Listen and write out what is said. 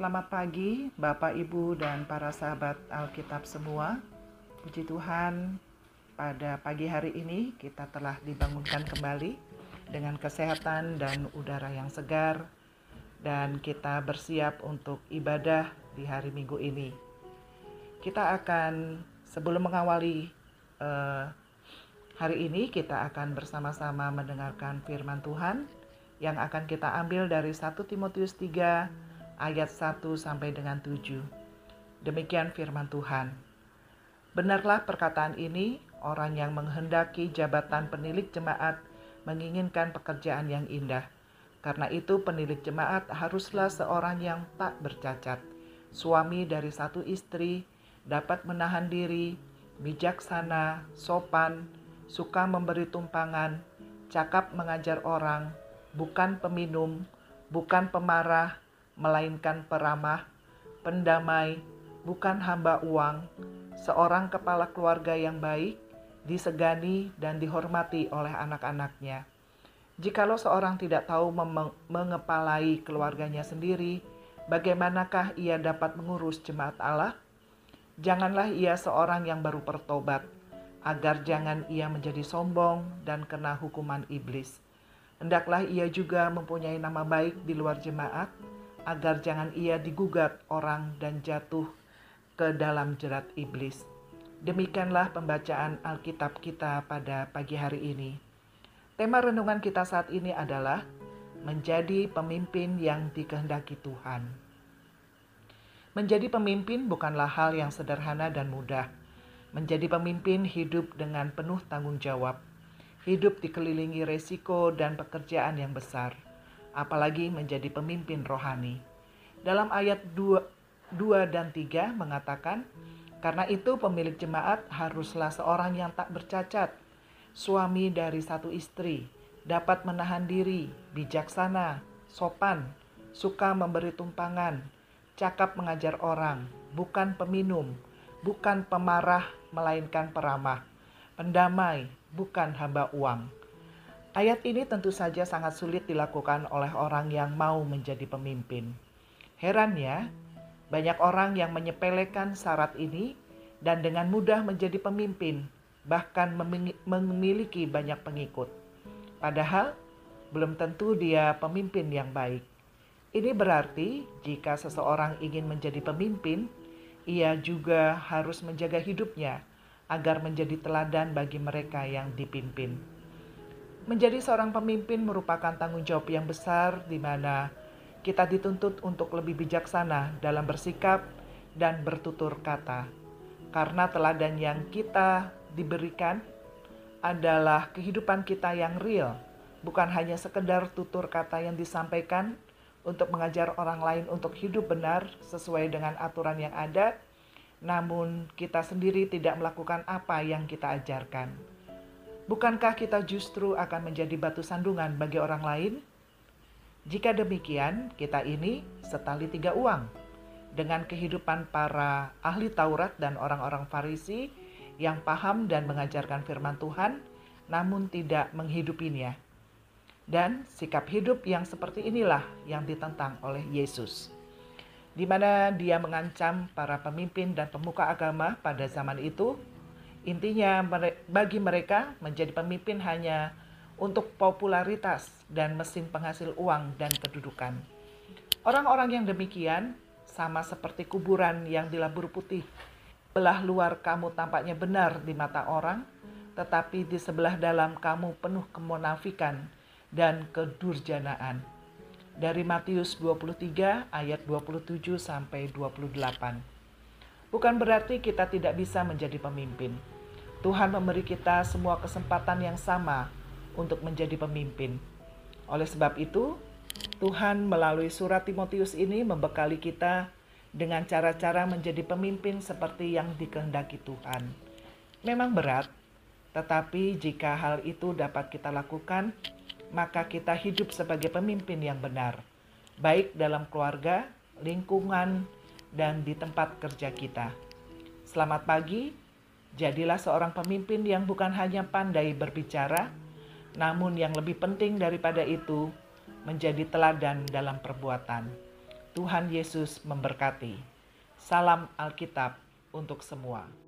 Selamat pagi, Bapak, Ibu, dan para sahabat Alkitab semua. Puji Tuhan, pada pagi hari ini kita telah dibangunkan kembali dengan kesehatan dan udara yang segar, dan kita bersiap untuk ibadah di hari Minggu ini. Kita akan, sebelum mengawali uh, hari ini, kita akan bersama-sama mendengarkan firman Tuhan yang akan kita ambil dari 1 Timotius 3 ayat 1 sampai dengan 7. Demikian firman Tuhan. Benarlah perkataan ini, orang yang menghendaki jabatan penilik jemaat menginginkan pekerjaan yang indah. Karena itu penilik jemaat haruslah seorang yang tak bercacat, suami dari satu istri, dapat menahan diri, bijaksana, sopan, suka memberi tumpangan, cakap mengajar orang, bukan peminum, bukan pemarah, melainkan peramah, pendamai, bukan hamba uang, seorang kepala keluarga yang baik, disegani dan dihormati oleh anak-anaknya. Jikalau seorang tidak tahu mengepalai keluarganya sendiri, bagaimanakah ia dapat mengurus jemaat Allah? Janganlah ia seorang yang baru bertobat, agar jangan ia menjadi sombong dan kena hukuman iblis. Hendaklah ia juga mempunyai nama baik di luar jemaat, agar jangan ia digugat orang dan jatuh ke dalam jerat iblis. Demikianlah pembacaan Alkitab kita pada pagi hari ini. Tema renungan kita saat ini adalah menjadi pemimpin yang dikehendaki Tuhan. Menjadi pemimpin bukanlah hal yang sederhana dan mudah. Menjadi pemimpin hidup dengan penuh tanggung jawab. Hidup dikelilingi resiko dan pekerjaan yang besar apalagi menjadi pemimpin rohani. Dalam ayat 2, 2 dan 3 mengatakan, karena itu pemilik jemaat haruslah seorang yang tak bercacat, suami dari satu istri, dapat menahan diri, bijaksana, sopan, suka memberi tumpangan, cakap mengajar orang, bukan peminum, bukan pemarah, melainkan peramah, pendamai, bukan hamba uang Ayat ini tentu saja sangat sulit dilakukan oleh orang yang mau menjadi pemimpin. Herannya, banyak orang yang menyepelekan syarat ini dan dengan mudah menjadi pemimpin, bahkan memiliki banyak pengikut. Padahal, belum tentu dia pemimpin yang baik. Ini berarti jika seseorang ingin menjadi pemimpin, ia juga harus menjaga hidupnya agar menjadi teladan bagi mereka yang dipimpin. Menjadi seorang pemimpin merupakan tanggung jawab yang besar di mana kita dituntut untuk lebih bijaksana dalam bersikap dan bertutur kata. Karena teladan yang kita diberikan adalah kehidupan kita yang real, bukan hanya sekedar tutur kata yang disampaikan untuk mengajar orang lain untuk hidup benar sesuai dengan aturan yang ada, namun kita sendiri tidak melakukan apa yang kita ajarkan. Bukankah kita justru akan menjadi batu sandungan bagi orang lain? Jika demikian, kita ini setali tiga uang dengan kehidupan para ahli Taurat dan orang-orang Farisi yang paham dan mengajarkan firman Tuhan, namun tidak menghidupinya. Dan sikap hidup yang seperti inilah yang ditentang oleh Yesus, di mana Dia mengancam para pemimpin dan pemuka agama pada zaman itu Intinya bagi mereka menjadi pemimpin hanya untuk popularitas dan mesin penghasil uang dan kedudukan. Orang-orang yang demikian sama seperti kuburan yang dilabur putih. Belah luar kamu tampaknya benar di mata orang, tetapi di sebelah dalam kamu penuh kemunafikan dan kedurjanaan. Dari Matius 23 ayat 27 sampai 28. Bukan berarti kita tidak bisa menjadi pemimpin. Tuhan memberi kita semua kesempatan yang sama untuk menjadi pemimpin. Oleh sebab itu, Tuhan melalui surat Timotius ini membekali kita dengan cara-cara menjadi pemimpin seperti yang dikehendaki Tuhan. Memang berat, tetapi jika hal itu dapat kita lakukan, maka kita hidup sebagai pemimpin yang benar, baik dalam keluarga, lingkungan, dan di tempat kerja kita. Selamat pagi, jadilah seorang pemimpin yang bukan hanya pandai berbicara, namun yang lebih penting daripada itu, menjadi teladan dalam perbuatan. Tuhan Yesus memberkati. Salam Alkitab untuk semua.